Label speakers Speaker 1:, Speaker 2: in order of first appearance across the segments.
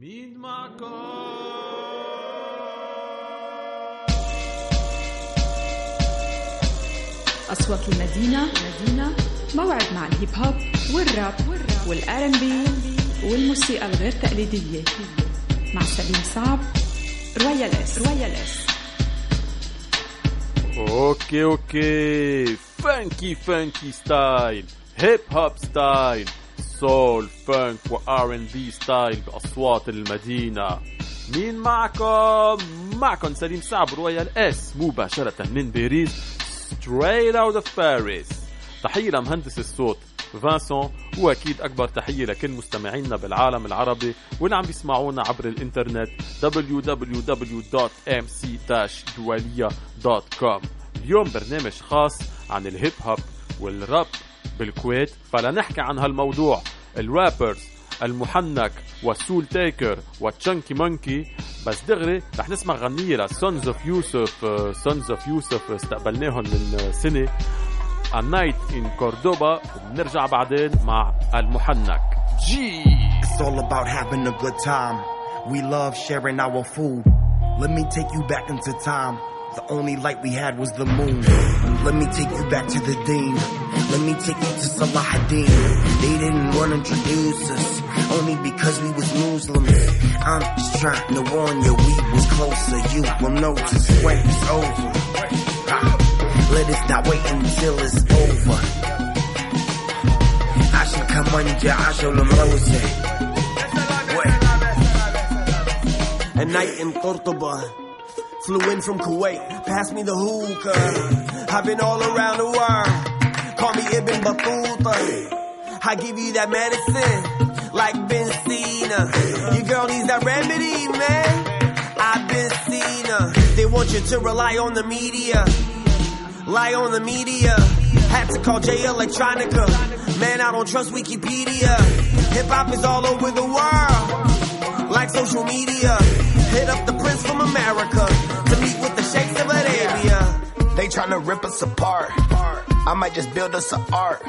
Speaker 1: مين معكم
Speaker 2: أصوات المدينة مدينة موعد مع الهيب هوب والراب وال R&B والموسيقى الغير تقليدية. مع سليم صعب Royal S Royal
Speaker 1: S okay okay. funky funky style hip hop style soul funk و R&B style بأصوات المدينة. مين معكم؟ معكم سليم صعب Royal S مباشرة من باريس straight out of Paris. تحية لمهندس الصوت فانسون وأكيد أكبر تحية لكل مستمعينا بالعالم العربي واللي عم بيسمعونا عبر الإنترنت www.mc-doualiya.com اليوم برنامج خاص عن الهيب هوب والراب. بالكويت فلنحكي عن هالموضوع ال rappers المحنك وال Soul Taker وال Chunky Monkey بس دغري رح نسمع غنية ل Sons of Yusuf Sons of Yusuf استقبلناهم من سنة Night in Cordoba وبنرجع بعدين مع المحنك جي
Speaker 3: It's all about having a good time. We love sharing our food. Let me take you back into time. The only light we had was the moon. Let me take you back to the dean. Let me take you to Salahuddin. They didn't want to introduce us only because we was Muslims. I'm just trying to warn you, we was closer. You will notice when it's over. Ah, Let us not wait until it's over. I should come you, I show them rose. A night in Cordoba. Flew in from Kuwait, pass me the hookah. I've been all around the world. Call me Ibn Battuta. I give you that medicine, like Benzina. Your girl needs that remedy, man. I've been seen her. They want you to rely on the media. Lie on the media. Had to call J Electronica. Man, I don't trust Wikipedia. Hip hop is all over the world. Like social media. Hit up the Prince from America. To meet with the sheikhs of Arabia. They tryna rip us apart. I might just build us an art.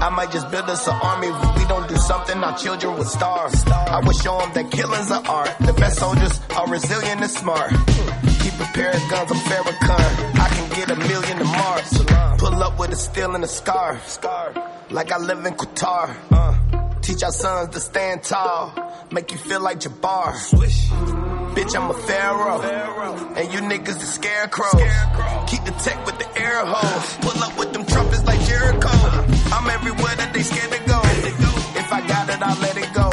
Speaker 3: I might just build us an army. If we don't do something, our children will starve. I would show them that killing's an art. The best soldiers are resilient and smart. Keep a pair of guns, I'm Farrakhan. I can get a million to Mars. Pull up with a steel and a scarf. Like I live in Qatar. Teach our sons to stand tall. Make you feel like Jabbar. Swish. Bitch, I'm a pharaoh. And you niggas the scarecrows. Keep the tech with the air hose. Pull up with them trumpets like Jericho. I'm everywhere that they scared to go. If I got it, I'll let it go.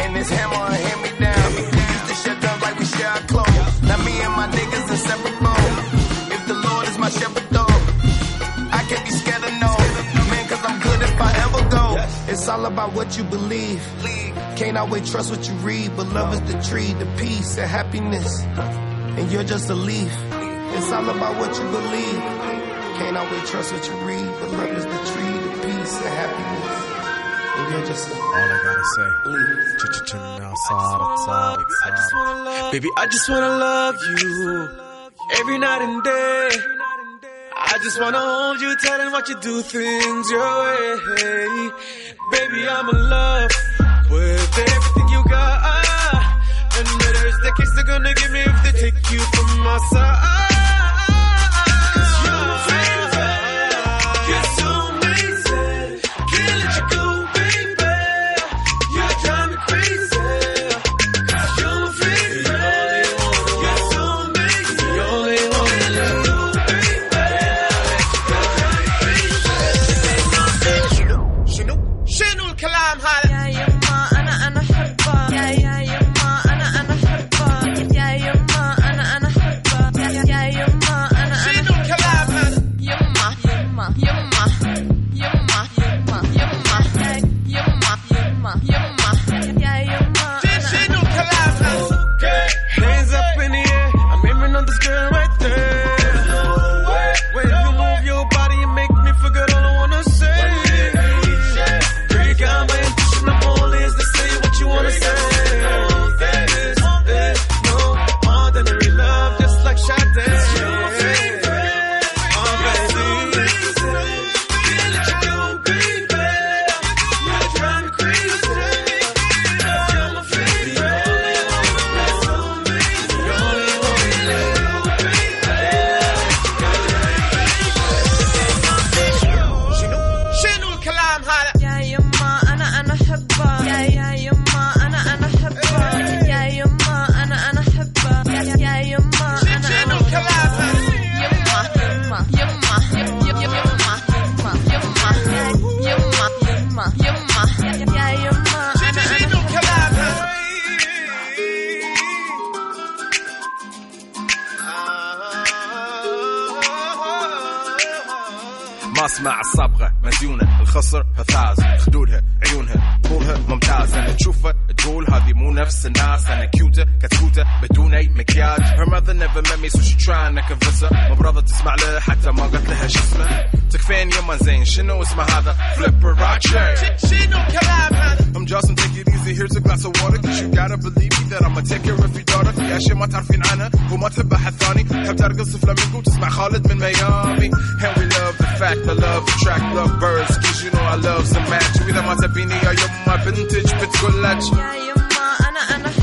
Speaker 3: And this hammer all about what you believe. Can't always trust what you read, but love is the tree, the peace the happiness. And you're just a leaf. It's all about what you believe. Can't always trust what you read, but love is the tree, the peace the happiness. And you're just a
Speaker 4: all I gotta say.
Speaker 3: Leaf.
Speaker 5: Baby, I just wanna love you every night and day. I just wanna hold you tight and watch you do things your way. Baby, I'm in love with everything you got. And the kiss they're gonna give me if they take you from my side. الكلام هذا يا يما أنا أنا احبك يا يما أنا أنا يا يما أنا أنا احبك يا يما أنا شنو الكلام يما يما يما يما يما يما يما يما
Speaker 6: يا يما أنا شنو الكلام ما
Speaker 7: اسمع الصبغه مزيونه خصرها فاز خدودها عيونها طولها ممتاز تشوفها تقولها. هذه مو نفس الناس أنا كيوتة كتكوتة بدون اي مكياج her mother never met me so she trying to convince her. ما برضى تسمع لها حتى ما قلت لها شو اسمه تكفين يما زين شنو اسمه هذا فليبراتشي شنو كلام هذا I'm just take it easy here's a glass of water cause you gotta believe me that I'ma take care of your daughter. في اشياء ما تعرفين عنها وما تبها الثاني تحب ترقص فلامينكو وتسمع خالد من ميامي and we love the fact I love the track love birds cause you know I love some match. واذا ما تبيني يا يما بنتج بتقول لك
Speaker 8: يا يما
Speaker 9: Ana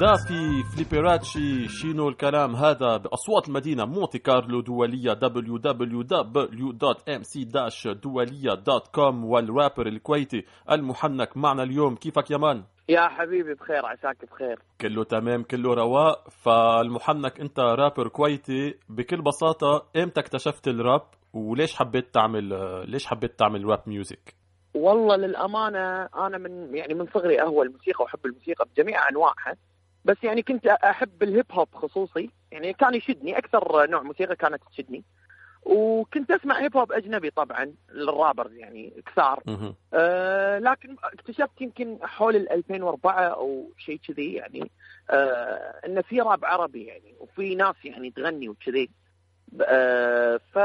Speaker 1: Daffy Flipperachi شينو الكلام هذا بأصوات المدينة مونتي كارلو دولية www.mc-doualiya.com والرابر الكويتي المحنك معنا اليوم. كيفك يا man؟
Speaker 10: يا حبيبي بخير عساك بخير.
Speaker 1: كله تمام كله رواق فالمحنك انت رابر كويتي بكل بساطة إمتى اكتشفت الراب؟ وليش حبيت تعمل ليش حبيت تعمل rap music؟
Speaker 10: والله للأمانة أنا من يعني من صغري أهوى الموسيقى وأحب الموسيقى بجميع أنواعها. بس يعني كنت أحب الهيب هوب خصوصي. يعني كان يشدني أكثر نوع موسيقى كانت تشدني. وكنت أسمع هيب هوب أجنبي طبعا لل rappers يعني كثار. آه لكن اكتشفت يمكن حول ال 2004 أو شيء كذي يعني آه إن في راب عربي يعني وفي ناس يعني تغني وكذي. آه ف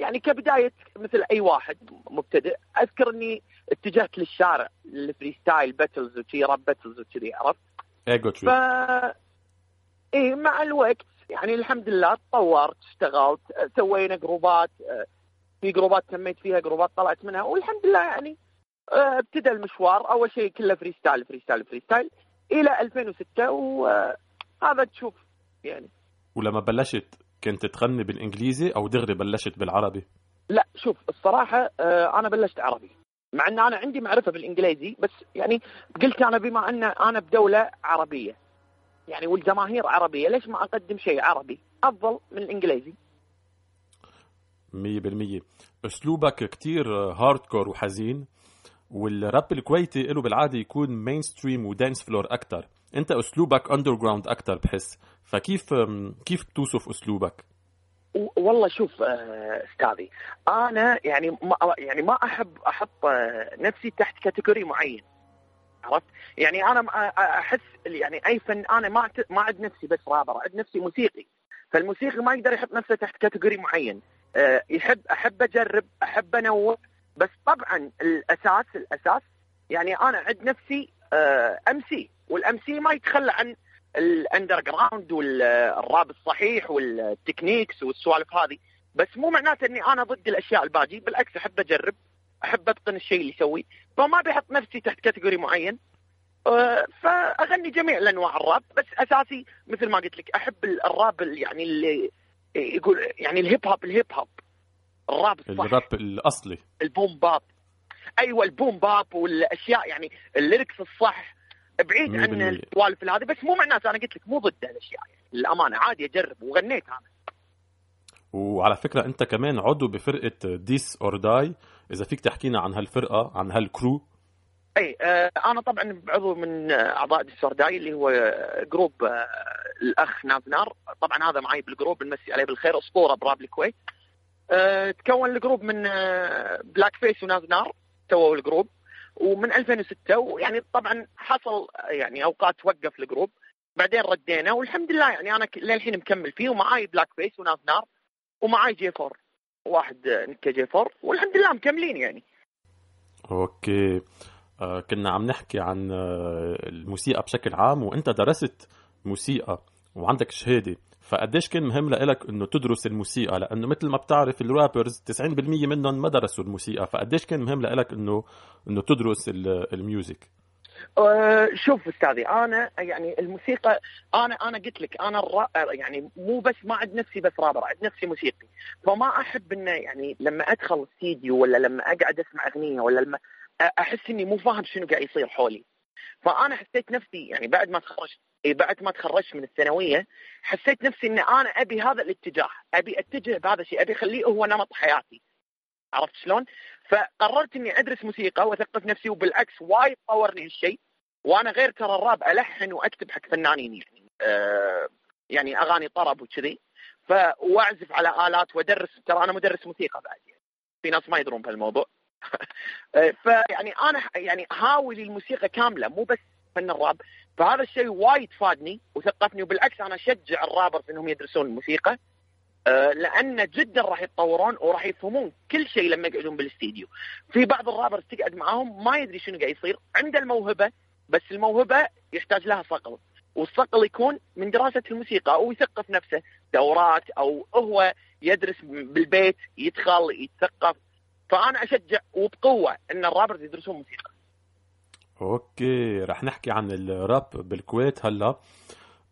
Speaker 10: يعني كبداية مثل أي واحد مبتدئ أذكر إني اتجهت للشارع ال freestyle battles وشي rap battles وكذي عرفت؟
Speaker 1: ايجو
Speaker 10: ف إيه مع الوقت يعني الحمد لله تطورت اشتغلت سوينا جروبات في جروبات سميت فيها جروبات طلعت منها والحمد لله يعني أه، ابتدى المشوار أول شيء كله freestyle freestyle freestyle إلى 2006 وهذا تشوف يعني.
Speaker 1: ولما بلشت كنت تغني بالإنجليزي أو دغري بلشت بالعربي؟
Speaker 10: لا شوف الصراحة آه، أنا بلشت عربي. مع إن أنا عندي معرفة بالإنجليزي بس يعني قلت أنا بما أن أنا بدولة عربية. يعني والجماهير عربية ليش ما أقدم شيء عربي؟ أفضل من الإنجليزي.
Speaker 1: مية بالمية. أسلوبك كتير hardcore وحزين والراب الكويتي له بالعادة يكون mainstream و dance floor أكتر. أنت أسلوبك underground أكتر بحس. فكيف كيف بتوصف أسلوبك؟
Speaker 10: والله شوف آه، أستاذي أنا يعني ما يعني ما أحب أحط آه، نفسي تحت category معين. عرفت؟ يعني أنا آه، أحس يعني أي فن أنا ما ما أعد نفسي بس رابر أعد نفسي موسيقي. فالموسيقي ما يقدر يحط نفسه تحت category معين. يحب أحب أجرب أحب أنوع. بس طبعا الأساس الأساس يعني أنا عد نفسي MC وال MC ما يتخلى عن ال underground والراب الصحيح وال techniques والسوالف هذه. بس مو معناته إني أنا ضد الأشياء الباجي بالعكس أحب أجرب أحب أتقن الشيء اللي يسوي. فما بحط نفسي تحت category معين. آه، فأغني جميع الأنواع الراب. بس أساسي مثل ما قلت لك أحب الراب يعني اللي يقول يعني ال hip hop ال hip hop. الراب الصح
Speaker 1: الراب الأصلي.
Speaker 10: ال boom bap. أيوه ال boom bap والأشياء يعني ال lyrics الصح. بعيد عن. السوالف هذه بس مو معناته أنا قلت لك مو ضد الأشياء. يعني للأمانة عادي أجرب وغنيت أنا.
Speaker 1: وعلى فكرة أنت كمان عضو بفرقة ديس أور داي إذا فيك تحكينا عن هالفرقة عن هالكرو
Speaker 10: أي آه أنا طبعا عضو من أعضاء السرداي اللي هو جروب آه الأخ نازنار طبعا هذا معي بالجروب نمسي عليه بالخير. أسطورة براب الكويت آه تكون الجروب من بلاك فيس ونازنار سووا الجروب ومن 2006 ويعني طبعا حصل يعني أوقات توقف الجروب بعدين ردينا والحمد لله يعني أنا للحين مكمل فيه ومعاي Black Face ونازنار ومعاي G4 واحد نكا G4 والحمد لله مكملين يعني.
Speaker 1: okay. آه، كنا عم نحكي عن آه، الموسيقى بشكل عام وإنت درست موسيقى وعندك شهادة. فقديش كان مهم لك إنه تدرس الموسيقى؟ لأنه مثل ما بتعرف ال rappers 90% منهم ما درسوا الموسيقى فقديش كان مهم لك إنه إنه تدرس ال- ال music
Speaker 10: أه، شوف أستاذي أنا يعني الموسيقى أنا أنا قلت لك أنا يعني مو بس ما عد نفسي بس رابر عد نفسي موسيقي. فما أحب انه يعني لما أدخل استديو ولا لما أقعد أسمع أغنية ولا لما أحس إني مو فاهم شنو قاعد يصير حولي. فأنا حسيت نفسي يعني بعد ما تخرجت بعد ما تخرجت من الثانوية حسيت نفسي ان أنا أبي هذا الاتجاه أبي أتجه بهذا الشيء أبي أخليه هو نمط حياتي. عرفت شلون؟ فقررت إني أدرس موسيقى وأثقف نفسي وبالعكس وايد طورني هالشيء وأنا غير ترى الراب ألحن وأكتب حق فنانين يعني. آه يعني أغاني طرب وكذي. واعزف على آلات وأدرس ترى أنا مدرس موسيقى بعد يعني. في ناس ما يدرون بهالموضوع. آه، فيعني أنا يعني هاوي الموسيقى كاملة مو بس فن الراب. فهذا الشيء وايد فادني وثقفني وبالعكس أنا أشجع الرابرز إنهم يدرسون الموسيقى آه، لأن جدا راح يتطورون وراح يفهمون كل شيء لما يقعدون بالاستديو. في بعض الرابرز تقعد معاهم ما يدري شنو قاعد يصير عنده الموهبة بس الموهبة يحتاج لها صقل والصقل يكون من دراسة الموسيقى أو يثقف نفسه دورات أو هو يدرس بالبيت يدخل يتثقف. فأنا أشجع وبقوة إن الرابرز يدرسون موسيقى.
Speaker 1: أوكي رح نحكي عن الراب بالكويت هلا.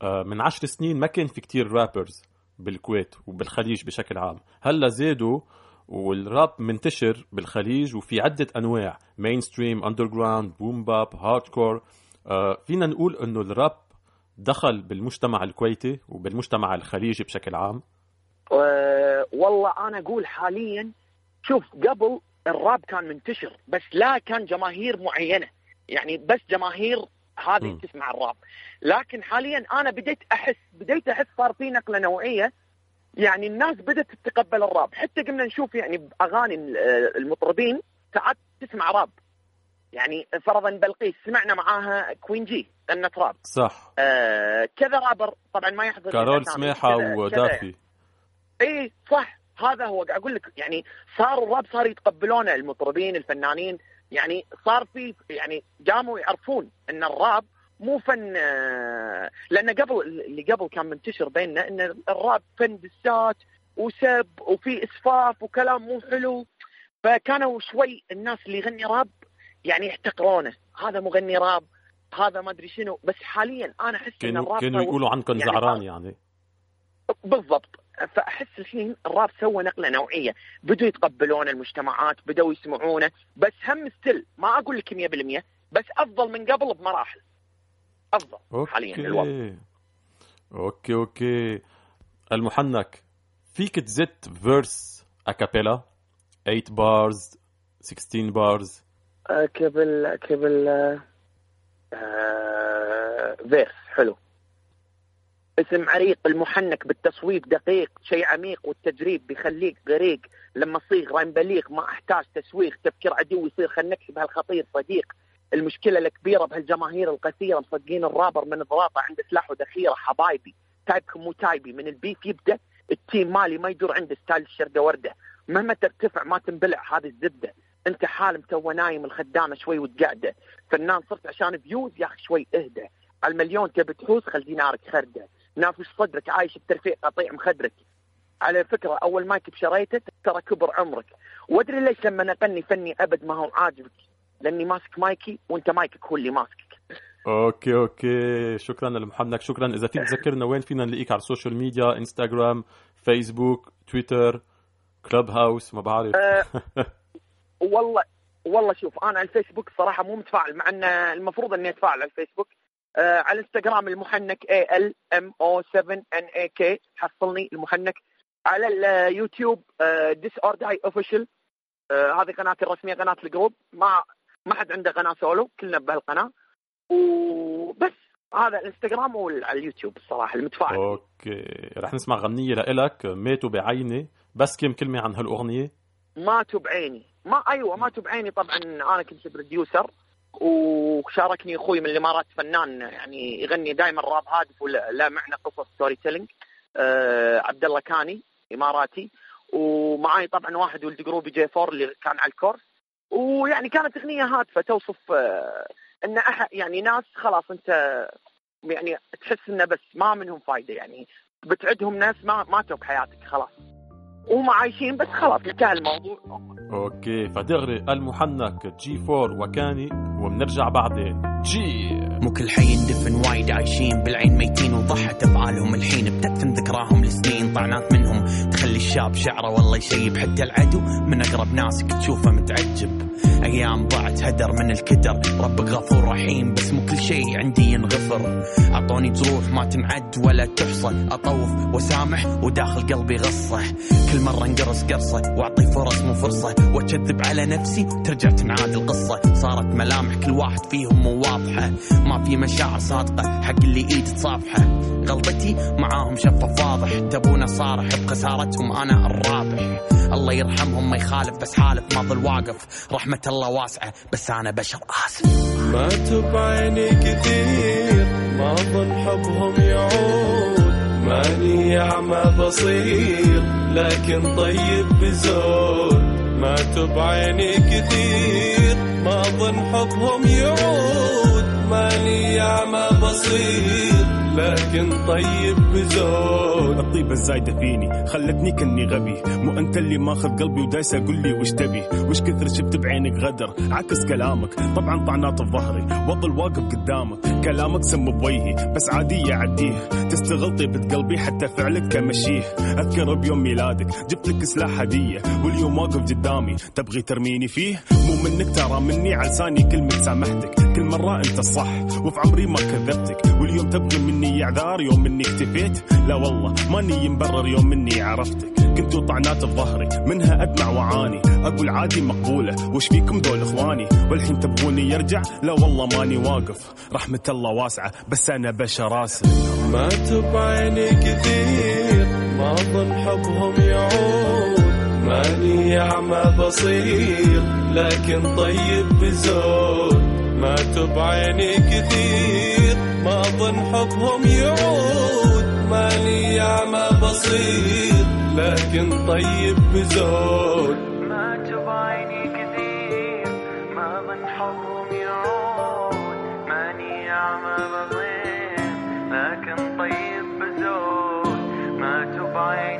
Speaker 1: آه، من عشر سنين ما كان في كتير rappers بالكويت وبالخليج بشكل عام. هلا زادوا والراب منتشر بالخليج وفي عدة أنواع. mainstream underground boom bap hardcore فينا نقول إنه الراب دخل بالمجتمع الكويتي وبالمجتمع الخليجي بشكل عام.
Speaker 10: و- والله أنا أقول حاليا شوف قبل الراب كان منتشر بس لا كان جماهير معينة. يعني بس جماهير هذه. تسمع الراب. لكن حاليا أنا بديت احس بديت أحس صار في نقلة نوعية. يعني الناس بدأت تتقبل الراب. حتى قمنا نشوف يعني باغاني ال- المطربين ساعات تسمع راب. يعني فرضا بلقيس سمعنا معاها كوين جي غنت راب.
Speaker 1: صح.
Speaker 10: آه كذا رابر طبعا ما يحضر
Speaker 1: كارول
Speaker 10: كذا
Speaker 1: ودافي
Speaker 10: إي صح. هذا هو قاعد أقول لك يعني صار الراب صار يتقبلونه المطربين الفنانين. يعني صار في يعني قاموا يعرفون إن الراب مو فن لأن قبل اللي قبل كان منتشر بيننا إن الراب فن دسات وسب وفي إسفاف وكلام مو حلو. فكانوا شوي الناس اللي يغني راب يعني يحتقرونه. هذا مغني راب هذا ما أدري شنو. بس حاليا أنا أحس
Speaker 1: إن
Speaker 10: الراب
Speaker 1: كانوا يقولوا عنكم
Speaker 10: يعني
Speaker 1: زعران يعني.
Speaker 10: بالضبط. فأحس الحين الراب سوى نقلة نوعية. بدوا يتقبلون المجتمعات بدوا يسمعونه. بس هم still ما أقول لك 100% بس أفضل من قبل بمراحل. أفضل حاليا الوضع.
Speaker 1: okay okay. المحنك فيك تزت verse a cappella 8 bars 16 bars
Speaker 10: قبل قبل آه verse حلو. اسم عريق المحنك بالتصويب دقيق شيء عميق والتجريب بيخليك غريق. لما صيغ رايم بليغ ما أحتاج تسويق تفكير عدو يصير خل نكسب هالخطير صديق. المشكلة الكبيرة بهالجماهير القثيره مصدقين الرابر من ضراطه عنده سلاح وذخيره حبايبي. تايبكم مو تايبي من البيف يبدأ التيم مالي ما يدور عنده ستايل الشرقه وردة. مهما ترتفع ما تنبلع هذه الزبدة. انت حالم تو نايم الخدامة شوي وتقعده. فنان صرت عشان فيوز يا أخي شوي اهدى على المليون تبي تحوس خل دينارك خردة. نافش صدرك؟ عايش بترفيع قطيع مخدرك. على فكرة أول مايك بشريته ترى كبر عمرك. وأدري ليش لما أغني فني أبد ما هو عاجبك؟ لأني ماسك مايكي وأنت مايكك هو اللي ماسكك.
Speaker 1: أوكي أوكي. شكرا للمحنك شكرا. إذا فيك تذكرنا وين فينا نلاقيك؟ على السوشيال ميديا إنستغرام فيسبوك تويتر كلوب هاوس ما بعرف.
Speaker 10: أه والله والله شوف أنا على الفيسبوك صراحة مو متفاعل مع أن المفروض أني أتفاعل على الفيسبوك. على الانستغرام المحنك A L M O 7 N A K. حصلني المحنك. على اليوتيوب Diss Or Die Official هذه قناتي الرسمية قناة ال group. ما ما حد عنده قناة سولو كلنا بهالقناة. وبس هذا الانستغرام وعلى اليوتيوب الصراحة المتفاعل
Speaker 1: okay. رح نسمع غنية لإلك. ماتوا بعيني. بس كم كلمة عن هالأغنية؟
Speaker 10: ماتوا بعيني. ما أيوه ماتوا بعيني. طبعا أنا كنت producer وشاركني أخوي من الإمارات فنان يعني يغني دائما راب هادف ولا لا معنى قصص storytelling آه عبد الله كاني إماراتي. ومعاي طبعا واحد ولد جروبي جي فور اللي كان على الكورس ويعني كانت أغنية هادفة توصف آه، إن أح يعني ناس خلاص أنت يعني تحس إنه بس ما منهم فايدة يعني بتعدهم ناس ما ماتوا بحياتك خلاص. وهم عايشين بس خلاص انتهى الموضوع.
Speaker 1: okay فدغري المحنك جي 4 وكاني وبنرجع بعدين. جي
Speaker 11: مو كل حي يندفن وايد عايشين بالعين ميتين وضحت افعالهم الحين بتدفن ذكراهم لسنين طعنات منهم. تخلي الشاب شعره والله يشيب حتى العدو. من أقرب ناسك تشوفه متعجب. أيام ضاعت هدر من الكدر. ربك غفور رحيم بس مو كل شيء عندي ينغفر. أعطوني جروح ما تنعد ولا تحصى. أطوف وسامح وداخل قلبي غصة. كل مرة انقرص قرصة وأعطي فرص مو فرصة. وأكذب على نفسي ترجع تنعاد القصة. صارت ملامح كل واحد فيهم مو واضحة. ما في مشاعر صادقة. حق اللي إيد تصافحه. غلطتي معاهم شفاف واضح. تبونا صارح بخسارتهم أنا الرابح. الله يرحمهم ما يخالف بس حالف ما ظل واقف. رحمة الله واسعة بس أنا بشر آسف.
Speaker 12: ماتوا بعيني كثير ما ظن حبهم يعود. ماني أعمى بصير لكن طيب بزود. ماتوا بعيني كثير ما ظن حبهم يعود. ماني أعمى بصير. لكن طيب بزود.
Speaker 13: الطيبة الزايدة فيني خلتني كني غبي. مو أنت اللي ماخذ قلبي ودايسة قول لي وش تبي؟ وش كثر شفت بعينك غدر؟ عكس كلامك طبعا طعنات بظهري وظل واقف قدامك كلامك سم بوجهي. بس عادي عديه تستغل طيبة قلبي حتى فعلك تمشيه أذكر بيوم ميلادك جبت لك سلاح هدية. واليوم واقف قدامي تبغي ترميني فيه؟ مو منك ترى مني على لساني كلمة سامحتك. كل مرة أنت الصح وفي عمري ما كذبتك. واليوم تبغي مني اعذار يوم مني اكتفيت. لا والله ماني مبرر يوم مني عرفتك كنتوا طعنات بظهري منها ادمع وعاني. أقول عادي مقبولة وش فيكم دول اخواني؟ والحين تبغوني يرجع؟ لا والله ماني واقف. رحمة الله واسعة بس أنا بشر اسف
Speaker 12: ماتوا بعيني كثير ما ظن حبهم يعود. ماني أعمى بصير لكن طيب بزود. ماتوا بعيني كثير. ظن حبهم يعود. بعيني كثير ما ظن حبهم يعود. ماني أعمى بصير لكن طيب بزود. بعيني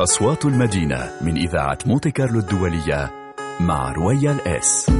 Speaker 14: أصوات المدينة من إذاعة مونتي كارلو الدولية مع رويال إس.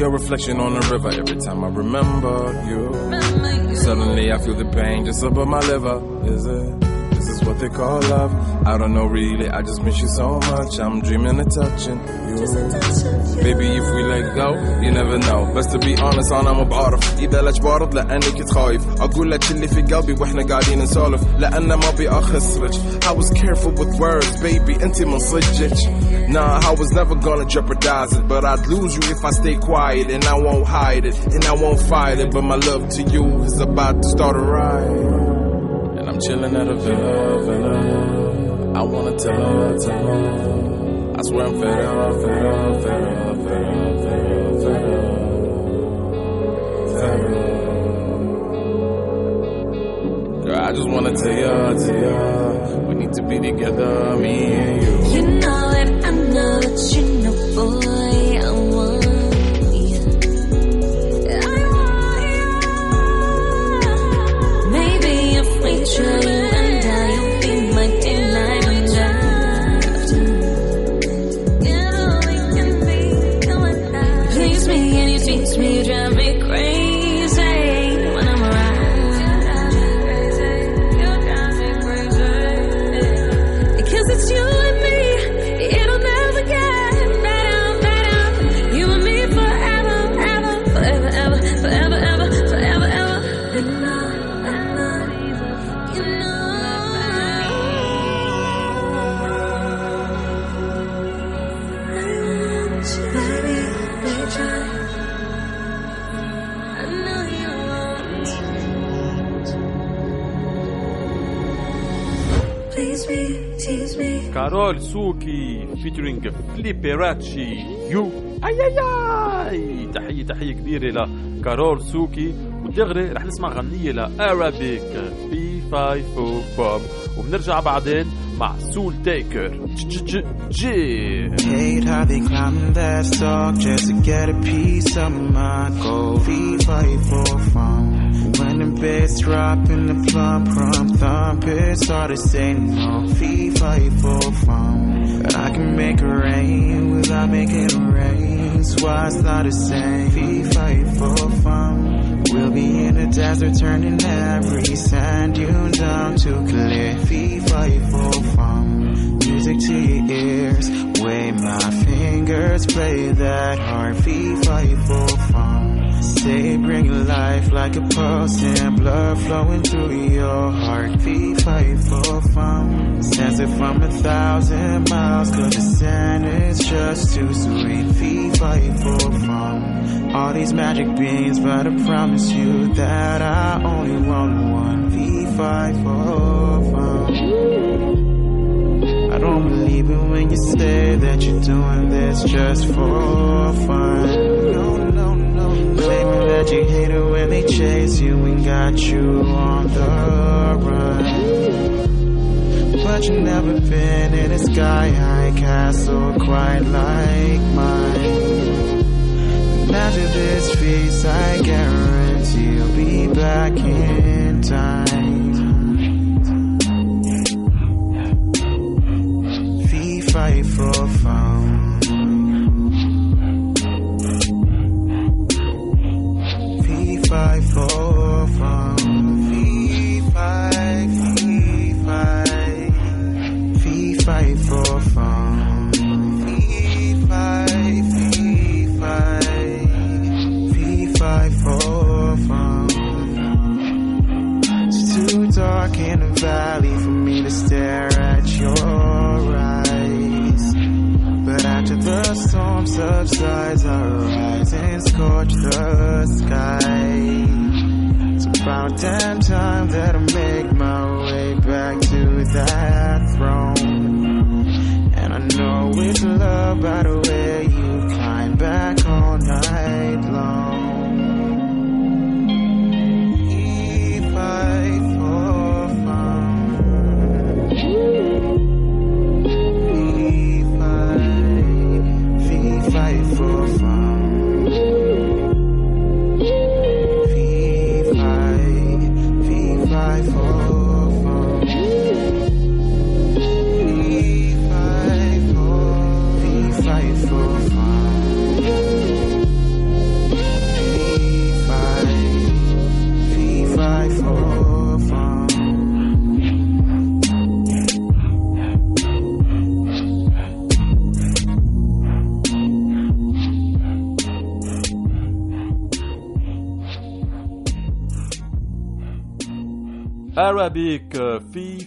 Speaker 8: Your
Speaker 9: reflection on the river every time I remember you. Suddenly I feel the pain just above my liver. Is it? This is
Speaker 7: what they call love? I don't know really, I just miss you so much. I'm dreaming of touching you. Baby, if we let go, you never know. بس to be honest أنا ما بعرف إذا ليش بعرض لأني كنت خايف أقول لك اللي في قلبي وإحنا قاعدين نسولف لأن ما أبي أخسرك I was careful with words, baby أنت من صدقك Nah, I was never gonna jeopardize it But I'd lose you if I stay quiet And I won't hide it, and I won't fight it But my love to you is about to start a riot And I'm chilling at a villa, villa I wanna tell her, tell her I swear I'm fed up, fed up, fed up, fed up, fed up, fed up. Girl, I just wanna tell ya, tell ya, we need to be together, me and you.
Speaker 14: You know it, I know that you know, boy, I want you. I want you. Maybe if we try
Speaker 1: كارول سوكي فيتشرينج فليبيراتشي يو اي اي اي تحية تحية كبيرة لكارول سوكي ودغري رح نسمع غنية لأرابيك بي 5 بوب وبنرجع بعدين مع سول تيكر جي
Speaker 15: Hate how they that stalk just to get a piece of my gold. Bass drop and the plump plump thump, it's hard to say no. Fee fight for fun. But I can make it rain without making it rain. So it's not the same. Fee fight for fun. We'll be in the desert turning every sand dune down to clear. Fee fight for fun music to your ears. Wave my fingers, play that hard feet, fight for fun. Say, bring life like a pulse and blood flowing through your heart. Feet, fight for fun. Sense it from a thousand miles, cause the sand is just too sweet. Feet, fight for fun. All these magic beans, but I promise you that I only want one. Feet, fight for fun. I don't believe it when you say that you're doing this just for fun. That you hate it when they chase you and got you on the run. But you've never been in a sky high castle quite like mine. Imagine this feast, I guarantee you'll be back in time. Fee fight for fun.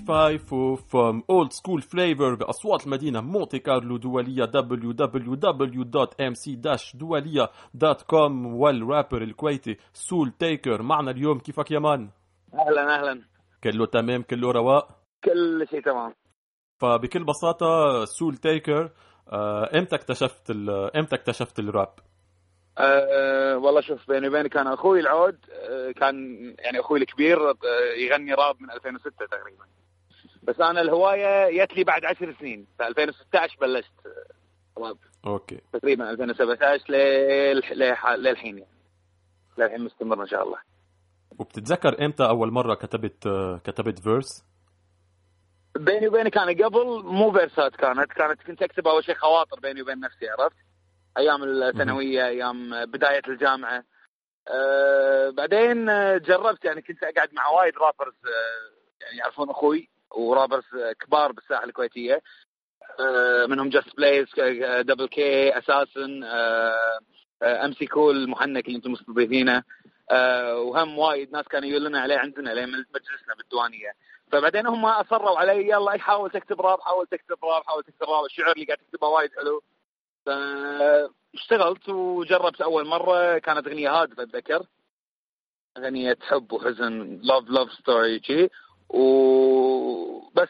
Speaker 1: 5 وفم old school flavor باصوات المدينة مونتي كارلو دوليه www.mc-dualia.com والرابر الكويتي سول تيكر معنا اليوم كيفك يا man؟
Speaker 16: أهلا أهلا
Speaker 1: كله تمام كله رواق؟
Speaker 16: كل شيء تمام
Speaker 1: فبكل بساطة سول تيكر آه، إمتى اكتشفت إمتى اكتشفت الراب؟
Speaker 16: أه والله شوف بيني وبيني كان أخوي العود آه، كان يعني أخوي الكبير آه، يغني راب من 2006 تقريبا بس أنا الهواية جت لي بعد 10 سنين. في 2016 بلشت. آه، راب
Speaker 1: okay.
Speaker 16: تقريبا 2017 لل- للح- للحين يعني. للحين مستمر إن شاء الله.
Speaker 1: وبتتذكر إمتى أول مرة كتبت آه، كتبت verse؟
Speaker 16: بيني وبينك أنا قبل مو فيرسات كانت. كانت كنت أكتب أول شيء خواطر بيني وبين نفسي عرفت؟ أيام الثانوية أيام بداية الجامعة. أه بعدين آه، جربت يعني كنت أقعد مع وايد rappers أه يعني يعرفون أخوي. و rappers آه، كبار بالساحة الكويتية. أه منهم جاست بلايز دبل كي اساسن أم سي كول محنك اللي أنتم مستضيفينه. أه وهم وايد ناس كانوا يقولون عليه عندنا لين مجلسنا بالديوانية. فبعدين هم أصروا علي يلا حاول تكتب راب حاول تكتب راب حاول تكتب راب. الشعر اللي قاعد تكتبه وايد حلو. فاشتغلت وجربت أول مرة. كانت أغنية هادفة أتذكر. أغنية حب وحزن love love story شي. وبس.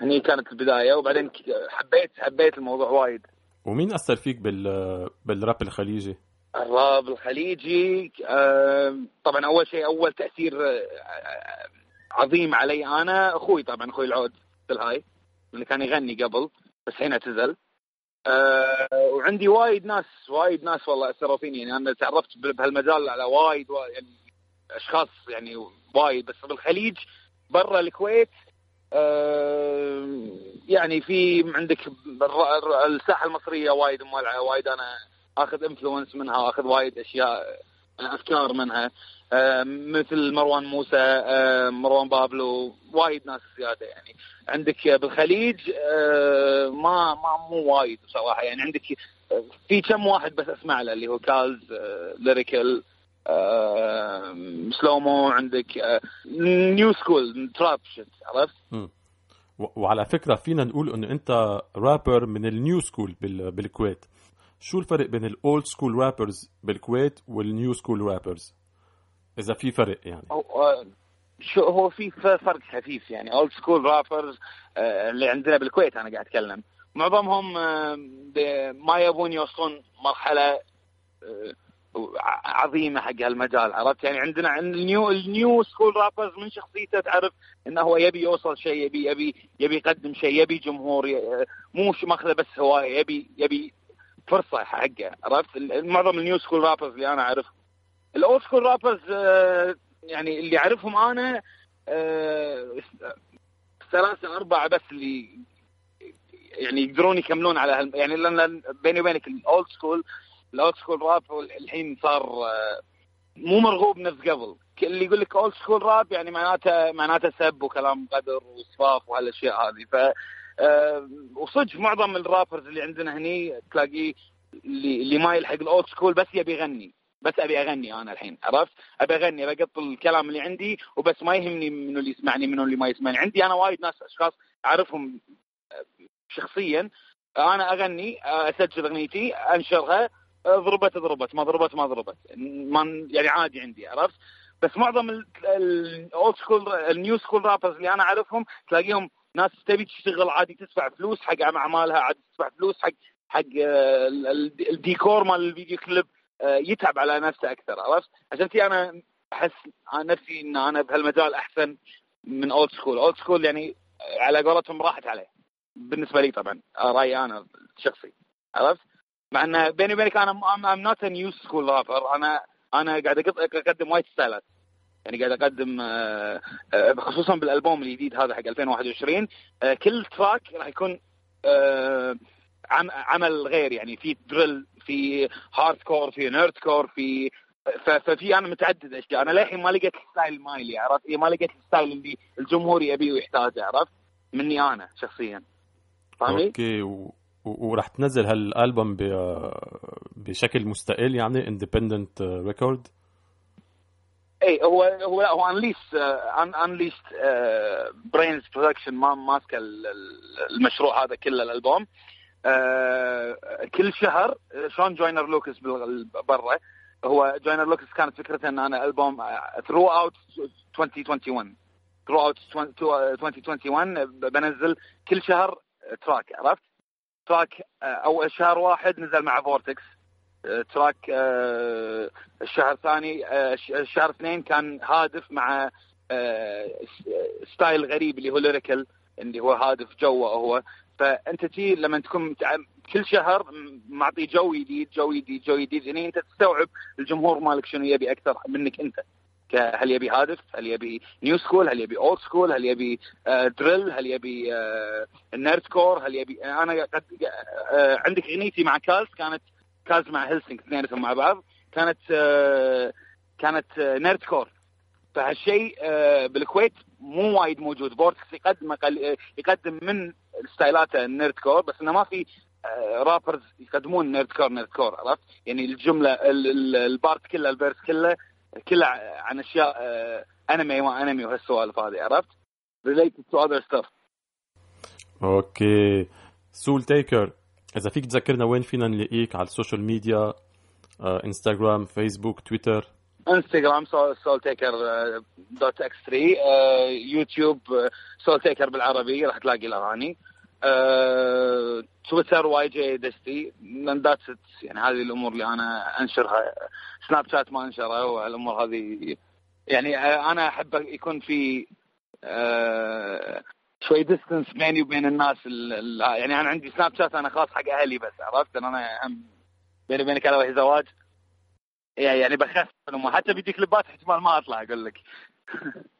Speaker 16: هني كانت البداية وبعدين حبيت حبيت الموضوع وايد.
Speaker 1: ومين أثر فيك بال بالراب الخليجي؟
Speaker 16: الراب الخليجي طبعا أول شيء أول تأثير آه، عظيم علي أنا أخوي طبعا أخوي العود في الهاي اللي كان يغني قبل بس الحين اعتزل. آه، وعندي وايد ناس وايد ناس والله أثروا فيني. يعني أنا تعرفت بهالمجال على وايد وايد يعني أشخاص يعني وايد بس بالخليج برا الكويت آه، يعني في عندك الساحة المصرية وايد مولعة وايد أنا آخذ influence منها واخذ وايد أشياء أفكار منها آه، مثل مروان موسى آه، مروان بابلو وايد ناس زيادة يعني. عندك بالخليج ما ما مو وايد صراحة يعني. عندك في كم واحد بس أسمع له اللي هو كالز ليريكال سلومو عندك new school trap shit عرفت؟
Speaker 1: وعلى فكرة فينا نقول انه أنت رابر من ال new school بال... بالكويت. شو الفرق بين ال old school rappers بالكويت وال new school rappers إذا في فرق يعني.
Speaker 16: آه، شو هو في فرق خفيف يعني. old school rappers اللي عندنا بالكويت أنا قاعد أتكلم. معظمهم ما يبون يوصلون مرحلة آه، عظيمة حق هالمجال عرفت؟ يعني عندنا عند ال new ال new school rappers من شخصيته تعرف إنه هو يبي يوصل شيء يبي يبي يبي يقدم شيء يبي جمهور مو ماخذه بس هواية يبي يبي فرصة حقه عرفت؟ معظم ال new school rappers اللي أنا أعرفهم. ال old school rappers يعني اللي أعرفهم أنا آه، ثلاثة أربعة بس اللي يعني يقدرون يكملون على هال يعني لأن بيني وبينك ال old school ال old school rap الحين صار آه، مو مرغوب نفس قبل. اللي يقول لك old school rap يعني معناته معناته سب وكلام قذر وصفاف وهالأشياء هذه. ف آه، وصدق معظم ال rappers اللي عندنا هني تلاقيه اللي, اللي ما يلحق ال old school بس يبي يغني. بس أبي أغني أنا الحين عرفت؟ أبي أغني أبي أقط الكلام اللي عندي وبس ما يهمني منو اللي يسمعني منو اللي ما يسمعني، عندي أنا وايد ناس أشخاص أعرفهم شخصيا. أنا أغني أسجل أغنيتي أنشرها. ضربت ضربت ما ضربت ما ضربت ما يعني عادي عندي عرفت؟ بس معظم ال old school ال new school rappers اللي أنا أعرفهم تلاقيهم ناس تبي تشتغل عادي تدفع فلوس حق أعمالها عادي تدفع فلوس حق حق آه، ال- ال- الديكور مال الفيديو كليب آه، يتعب على نفسه أكثر عرفت؟ عشان كذي أنا أحس نفسي إن أنا بهالمجال أحسن من old school، old school يعني على قولتهم راحت عليه بالنسبة لي طبعا آه، رأيي أنا الشخصي عرفت؟ مع انه بيني وبينك أنا I'm not new school rapper أنا أنا قاعد أقدم وايد ستايلات. يعني قاعد أقدم آه، آه، خصوصا بالألبوم الجديد هذا حق 2021 آه، كل track راح يكون عم- عمل غير. يعني في drill في hardcore في nerdcore في ففي أنا متعدد أشياء. أنا للحين ما لقيت ال style مالي عرفت؟ إيه، ما لقيت ال style اللي الجمهور يبيه ويحتاجه عرفت؟ مني أنا شخصيا. فاهمني؟
Speaker 1: okay و... وراح تنزل هالألبوم. بشكل مستقل يعني independent record
Speaker 16: اي هو هو لا هو unless انليست برينز production ما ماسكه ال- ال- المشروع هذا كله الألبوم آه، كل شهر شلون جوينر لوكس bro هو جوينر لوكس كانت فكرته إن أنا ألبوم throughout 2021 throughout 2021 بنزل كل شهر track عرفت؟ track آه، اول شهر واحد نزل مع فورتكس. تراك آه، الشهر الثاني آه، الش- الشهر اثنين كان هادف مع آه، style غريب اللي هو lyrical اللي هو هادف جوه هو. فأنت تي لما تكون كل شهر معطي جو جديد جو جديد جو جديد يعني أنت تستوعب الجمهور مالك شنو يبي أكثر منك أنت. هل يبي هادف؟ هل يبي new school هل يبي old school هل يبي آه drill هل يبي آه ال nerdcore هل يبي أنا قد آه عندك أغنيتي مع كالز كانت كالز مع هيلسنج اثنينهم مع بعض كانت آه كانت آه nerdcore فهالشيء آه بالكويت مو وايد موجود. فورتكس يقدم آه، يقدم من style اته ال nerdcore بس إنه ما في آه، rappers يقدمون nerdcore nerdcore عرفت؟ يعني الجملة ال- ال- ال part كله ال verse كله كله عن أشياء آه، أنمي وانمي وهالسوالف هذه عرفت؟ related to other stuff.
Speaker 1: okay. سول تيكر إذا فيك تذكرنا وين فينا نلاقيك؟ على ال social media انستغرام فيسبوك تويتر
Speaker 16: انستغرام سول تيكر dot X 3 يوتيوب سول تيكر بالعربي راح تلاقي الأغاني. آه، تويتر واي جي دستي that's يعني هذه الأمور اللي أنا أنشرها. سناب شات ما أنشره والأمور هذه يعني أنا أحب يكون في آه، شوي ديستنس بيني وبين الناس ال- ال- يعني أنا عندي سناب شات أنا خاص حق أهلي بس عرفت؟ إن أنا بيني وبينك أنا زواج. يعني يعني بخاف منهم حتى فيديو كليبات احتمال ما أطلع أقول لك.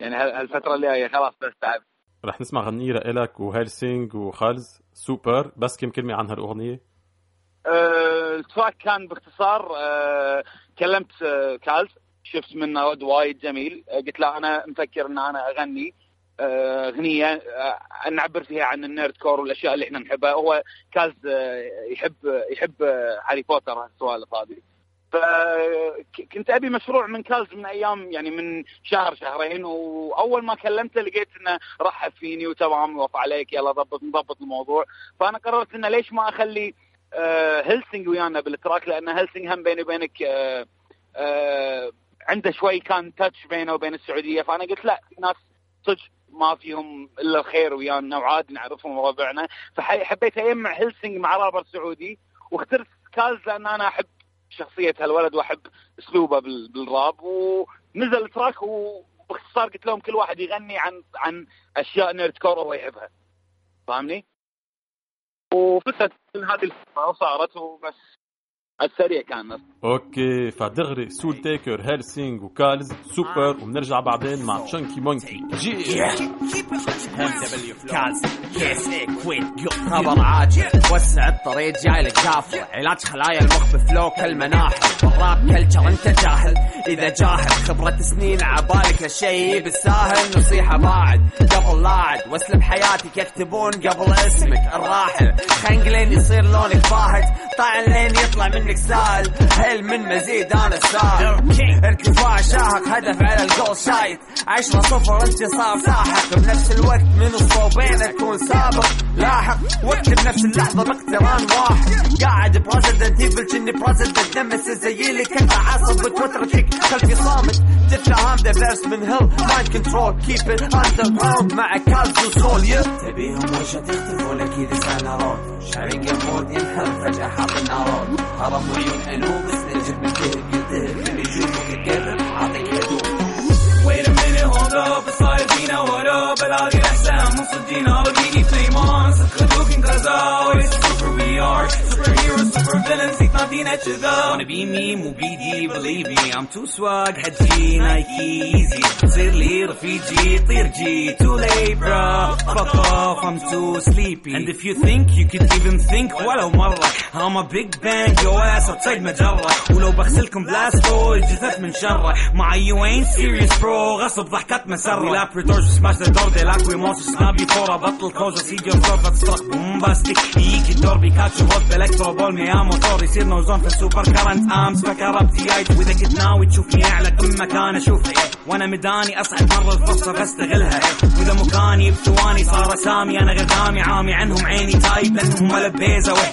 Speaker 16: يعني هال- هالفترة اللي جاية خلاص بس تعب
Speaker 1: رح نسمع غنية لإلك وهيلسينج وخالز. سوبر. بس كم كلمة عن هالأغنية
Speaker 16: آه، ال track كان باختصار آه، كلمت آه، كالز. شفت منه رد وايد جميل. آه، قلت له أنا مفكر إن أنا أغني آه، أغنية آه، نعبر فيها عن ال nerdcore والأشياء اللي إحنا نحبها. هو كالز يحب يحب هاري بوتر هالسوالف هذه. فكنت أبي مشروع من كالز من أيام يعني من شهر شهرين وأول ما كلمته لقيت إنه رحب فيني وتمام وقف عليك يلا ضبط نضبط الموضوع. فأنا قررت إنه ليش ما أخلي آه، هيلسنج ويانا بال track؟ لأن هيلسنج هم بيني وبينك آه، آه، عنده شوي كان touch بينه وبين السعودية. فأنا قلت لا في ناس صدق ما فيهم إلا الخير ويانا وعاد نعرفهم وربعنا فحبيت أجمع هيلسنج مع رابر سعودي واخترت كالز لأن أنا أحب شخصية هالولد واحب أسلوبه بال- بالراب ونزل ال track وباختصار قلت لهم كل واحد يغني عن عن أشياء nerdcore هو يحبها فاهمني؟ وفتت هذه الفترة وصارت وبس على السريع كان
Speaker 1: أوكي فدغري سول تيكر هيلسينج وكالز سوبر وبنرجع بعدين مع تشانكي مونكي جي.
Speaker 11: كاز كيس اي كويت خبر عاجل وسع الطريق جاي لك علاج خلايا المخ بفلو كالمناحل. بالراب كلتشر انت جاهل. إذا جاهل خبرة سنين عبالك هالشي بالساهل. نصيحة باعد قبل لاعد واسلب حياتك يكتبون قبل اسمك الراحل. خنق لين يصير لونك باهت طاعن لين يطلع منك سائل هل من مزيد أنا السائل ارتفاع شاهق هدف على الجول شايت عشرة صفر انتصار ساحق. بنفس الوقت من الصوبين أكون سابق. لاحق. واكتب نفس اللحظة باقتران واحد. قاعد بريزدنت ايفل كني بريزدنت نمس زي اللي كنت عصب بتوترتك خلفي صامت. تفهم ذا فيرس من هيل مايند كنترول كيب ات اندر جراوند مع كالز وسول بيهم وجهة يختلفوا لك لسان راد شرنقة مود ينحر فجأة حق النارات هرم
Speaker 17: عيون Dina, what up? بلاقي الأحسان مصدقين بيجي flame on صدقوا cause I always super we are Superheroes, super villains, فيك نادينا كذا Wanna be me, مو بيدي, believe me I'm too swag, حجي, Nike, easy تصير لي رفيجي, طير جي Too late, bro, fuck off, I'm too sleepy And if you think, you could even think ولو مرة I'm a big bang, your ass outside مجرة ولو بغسلكم بلاستو جثث من شره معي you ain't serious bro غصب ضحكات مسرة We lap retors smash door they lack we monster سنابي فورا بطل كوزا سيجي وصوفة تصرخ بومباستيك يجيك الدور بيكاتشو هوت الكترو بول ميا موتور يصير نو اوزون في السوبر كرنت امس فكربت جايت واذا كنت ناوي تشوفني اعلى كل مكان اشوفها وأنا مداني اصعد مره الفرصه بستغلها واذا مكاني بثواني صار سامي أنا غدامي عامي عنهم عيني تايب لانهم ولا بيزه وح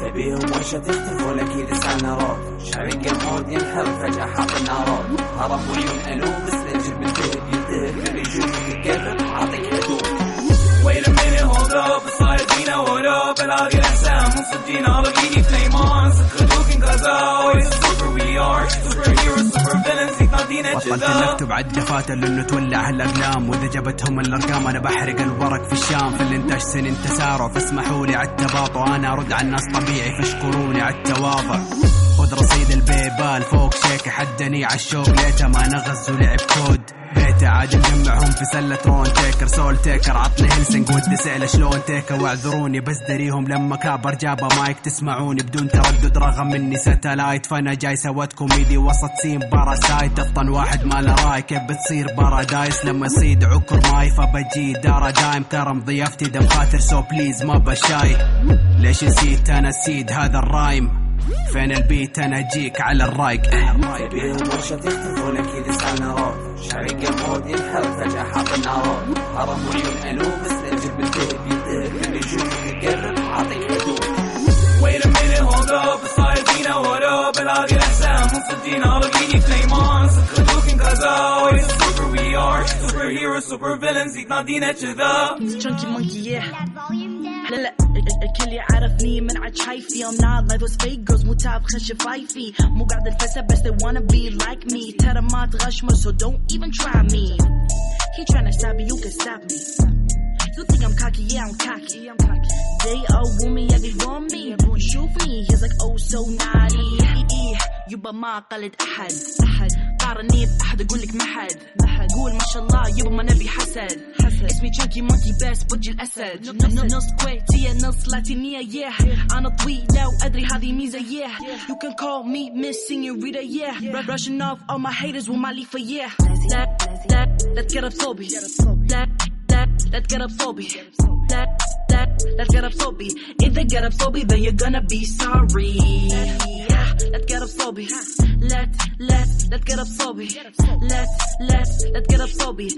Speaker 18: تبيهم وش تختلف ولا كذا سالنا رود شارق المود ينحر فجأة حاط النارود هرب وعيون ألوف يقرب عاطيك هدوء
Speaker 17: Wait a minute, hold up, صاير فينا ورا بلاقي الأحسان مصدقين ألاقيني فليمان صدقوكين غزا It's super we are superheroes super villains يتنادينا
Speaker 19: بطلت
Speaker 17: كذا
Speaker 19: نكتب على الدفاتر لأنه تولع الأقلام. وإذا جابتهم الأرقام أنا بحرق الورق في الشام. في الانتاج سنين تسارع فاسمحوا لي على التباطؤ أنا أرد على الناس طبيعي. فاشكروني على التواضع. خذ رصيد البيبال فوق شيك. حدني على الشوق. ليته ما نغز ولعب كود. عاد نجمعهم في سلة رون تيكر سول تيكر. عطني هلسنج ودي سئله شلون تيكر؟ واعذروني بس دريهم لما كابر جابه مايك تسمعوني بدون تردد رغم إني ستلايت فأنا جاي سويت كوميدي. وسط سين باراسايت افطن واحد ما له راي. كيف بتصير بارادايس؟ لما يصيد عكر ماي فبجي دارا دايم ترى مضيفتي دم خاطر سو بليز ما بشاي. ليش نسيت؟ أنا السيد هذا الرايم. فين البيت؟ أنا أجيك على الرايق.
Speaker 18: وش تختلف ولا كذا سالنا رود شارق المود ينحر فجأة حاط النارود هرب وعيون ألوف بس للجب الذهب يلتهب اللي يشوفك يقرب عاطيك هدوء.
Speaker 17: Wait a minute, hold up, صاير فينا ورا بلاقي الأحسان مصدقين ألاقيني فليمان صدقوكين غزا It's super we are. Superheroes super villains يتنادينا كذا.
Speaker 20: Chunky monkey yeah. لا لا الكل يعرفني من عاد شايفي I'm not life was fake girls مو تعب شفايفي مو قاعد الفسا بس they wanna be like me ترى ما تغشمر so don't even try me He tryna stop me you can stop me You think I'm cocky yeah I'm cocky They all want me yeah they want me يشوفني he's like oh so naughty يبا ما قلد أحد. أحد. قارني بأحد أقول لك ما حد. قول ما شاء الله يبا ما نبي حسد. اسمي تشانكي مونكي بس بوجه الأسد. نص كويتية نص لاتينية yeah. أنا طويلة وأدري هذه ميزة yeah. You can call me Miss Senorita yeah. Rushing off all my haters with my leafer yeah. لا لا get up صوبي لا لا get up صوبي لا لا get up صوبي get up صوبي then you're gonna be sorry. Get up صوبي let let's get up صوبي let let's get up صوبي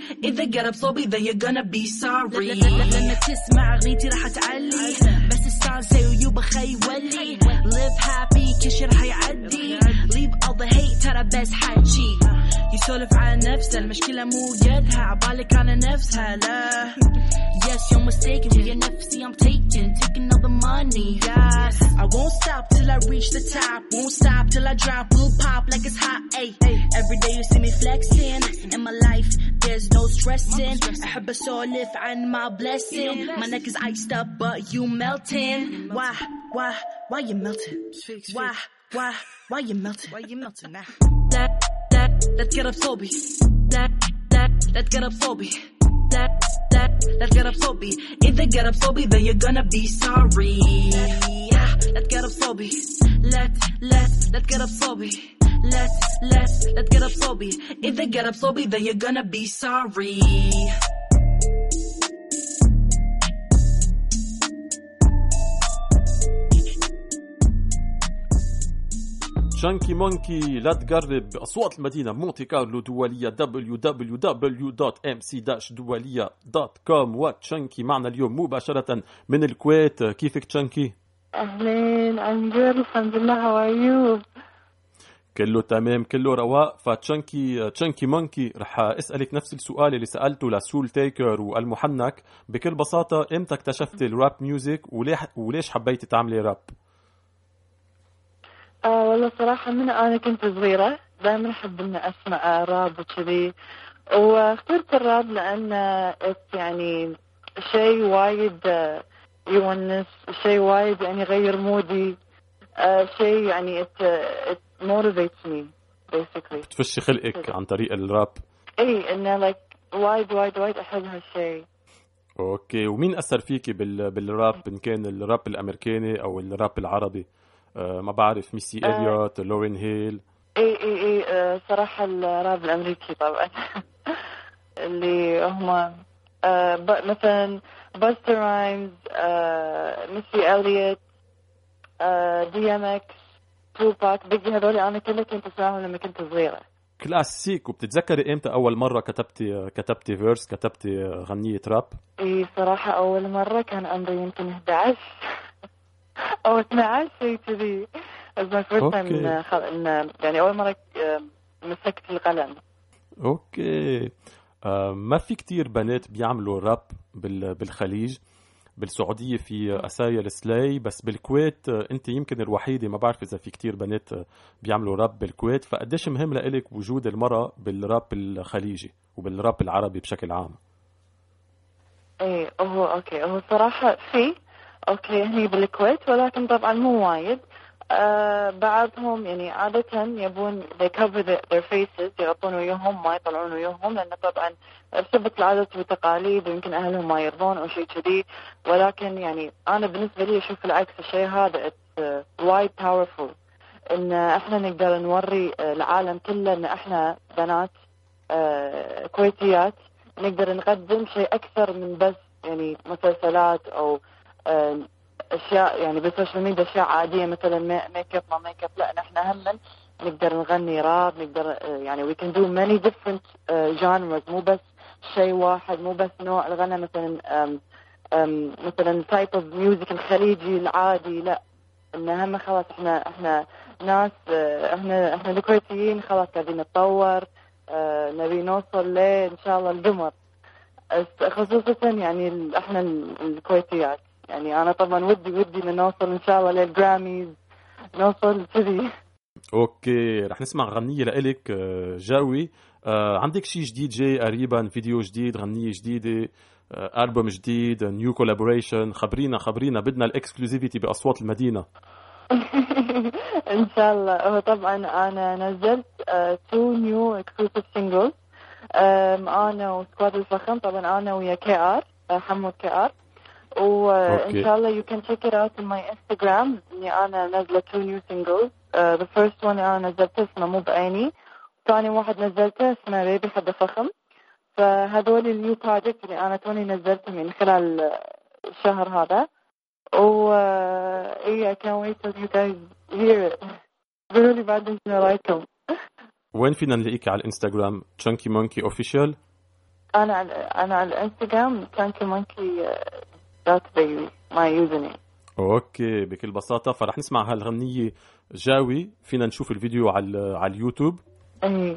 Speaker 20: get up صوبي then you're gonna be sorry لما تسمع أغنيتي راح تعلي بس الساعة زي ويوبا خي ولي live happy كل شي راح يعدي leave all the hate ترى بس حكي يسولف عن نفسه المشكلة مو يدها عبالك على نفسها لا Yes, you're mistaken with your نفسي I'm taking, taking all the money, yes I won't stop till I reach the top Won't stop till I drop, will pop like it's hot, ayy Every day you see me flexing In my life, there's no stressing أحب أسولف عن my blessing My neck is iced up but you melting Why, why, why you melting? Why, why, why you melting? Why you melting now? let's get up Sobi. That, that, let's get up Sobi. That, that, let's get up Sobi. If they get up Sobi, then you're gonna be sorry. Let's get up Sobi. Let, let, let's get up Sobi. Let's, let let's get up Sobi. If they get up Sobi, then you're gonna be sorry.
Speaker 1: شانكي مونكي لا تقرب أصوات المدينة مونتي كارلو دولية www.mc-دولية.com وتشانكي معنا اليوم مباشرة من الكويت. كيفك تشانكي؟
Speaker 21: أهلين I'm good. الحمد لله. How are you?
Speaker 1: كله تمام كله رواق. فتشانكي تشانكي مونكي رح أسألك نفس السؤال اللي سألته لسول تيكر والمحنك. بكل بساطة إمتى اكتشفتي ال rap music وليش وليش حبيتي تعملي راب؟
Speaker 21: آه والله صراحة من أنا كنت صغيرة دائما أحب إني أسمع راب وكذي. واخترت الراب لأن يعني شيء وايد آه، يونس شيء وايد يعني يغير mood ي آه شيء يعني it, it motivates me basically.
Speaker 1: بتفشي خلقك عن طريق الراب.
Speaker 21: إي انه like وايد وايد وايد أحب هالشيء.
Speaker 1: okay ومين أثر فيكي بال... بالراب؟ إن كان الراب الأمريكاني أو الراب العربي؟ ما بعرف ميسي
Speaker 21: آه.
Speaker 1: إليوت لورين هيل.
Speaker 21: إي إي إي آه، صراحة الراب الأمريكي طبعا. اللي هم آه مثلا باستر رايمز آه ميسي إليوت آه DMX توباك بيجي هذول أنا كلها كنت أسمعهم لما كنت صغيرة.
Speaker 1: كلاسيك. وبتتذكري إمتى أول مرة كتبتي كتبتي verse كتبتي غنية راب؟
Speaker 21: إي صراحة أول مرة كان عمري يمكن 11 أو 12 شيء كذي.
Speaker 1: okay.
Speaker 21: إن خل... إن يعني أول مرة مسكت القلم.
Speaker 1: okay. آه ما في كتير بنات بيعملوا راب بال- بالخليج. بالسعودية في أسايل سلاي بس بالكويت آه، أنت يمكن الوحيدة ما بعرف إذا في كتير بنات آه، بيعملوا راب بالكويت. فقديش مهم لإلك وجود المرأة بالراب الخليجي وبالراب العربي بشكل عام؟
Speaker 21: إيه هو okay. هو صراحة في okay هني بالكويت ولكن طبعا مو وايد. آه بعضهم يعني عادة يبون they cover their, faces يغطون ويوهم ما يطلعون ويوهم لأن طبعا ارتبط العادات والتقاليد ويمكن أهلهم ما يرضون أو شيء كذي. ولكن يعني أنا بالنسبة لي أشوف العكس الشيء هذا it's uh, wide powerful. إن إحنا نقدر نوري آه، العالم كله إن إحنا بنات آه كويتيات نقدر نقدم شيء أكثر من بس يعني مسلسلات أو أشياء يعني بال social media أشياء عادية مثلا ma- makeup ما ميك اب لا نحن هم نقدر نغني راب نقدر آه، يعني can do many different آه، genres مو بس شيء واحد مو بس نوع الغنى مثلا مثلا type of music الخليجي العادي لا. إن هم خلاص إحنا إحنا ناس آه، إحنا إحنا الكويتيين خلاص قاعدين نتطور آه، نبي نوصل ل إن شاء الله القمر. خصوصا يعني إحنا ال- الكويتيات. يعني أنا طبعا ودي ودي إن نوصل إن شاء الله لل Grammys. نوصل كذي.
Speaker 1: okay رح نسمع غنية لإلك آه، جاوي. آه، عندك شيء جديد جاي؟ قريبا فيديو جديد غنية جديدة آه، ألبوم جديد new collaboration خبرينا خبرينا بدنا ال exclusivity بأصوات المدينة.
Speaker 21: إن شاء الله. هو طبعا أنا نزلت two new exclusive singles أنا و squad الفخم طبعا أنا ويا KR حمود KR
Speaker 22: وإن.
Speaker 21: شاء الله you can check it out in my Instagram. إني أنا نازلة two new singles. Uh, the first one أنا نزلته اسمه مو بعيني. ثاني واحد نزلته اسمه بيبي حد فخم. فهذول ال new project اللي أنا توني نزلتهم من خلال الشهر هذا. و إي I can't wait till you guys hear it. قولوا لي بعدين شنو رايكم.
Speaker 1: وين فينا نلاقيك على الإنستغرام؟ تشانكي مونكي official
Speaker 21: أنا على أنا على الإنستغرام تشانكي مونكي baby my username
Speaker 1: okay بكل بساطة فرح نسمع هالغنية جاوي فينا نشوف الفيديو على على اليوتيوب
Speaker 21: اي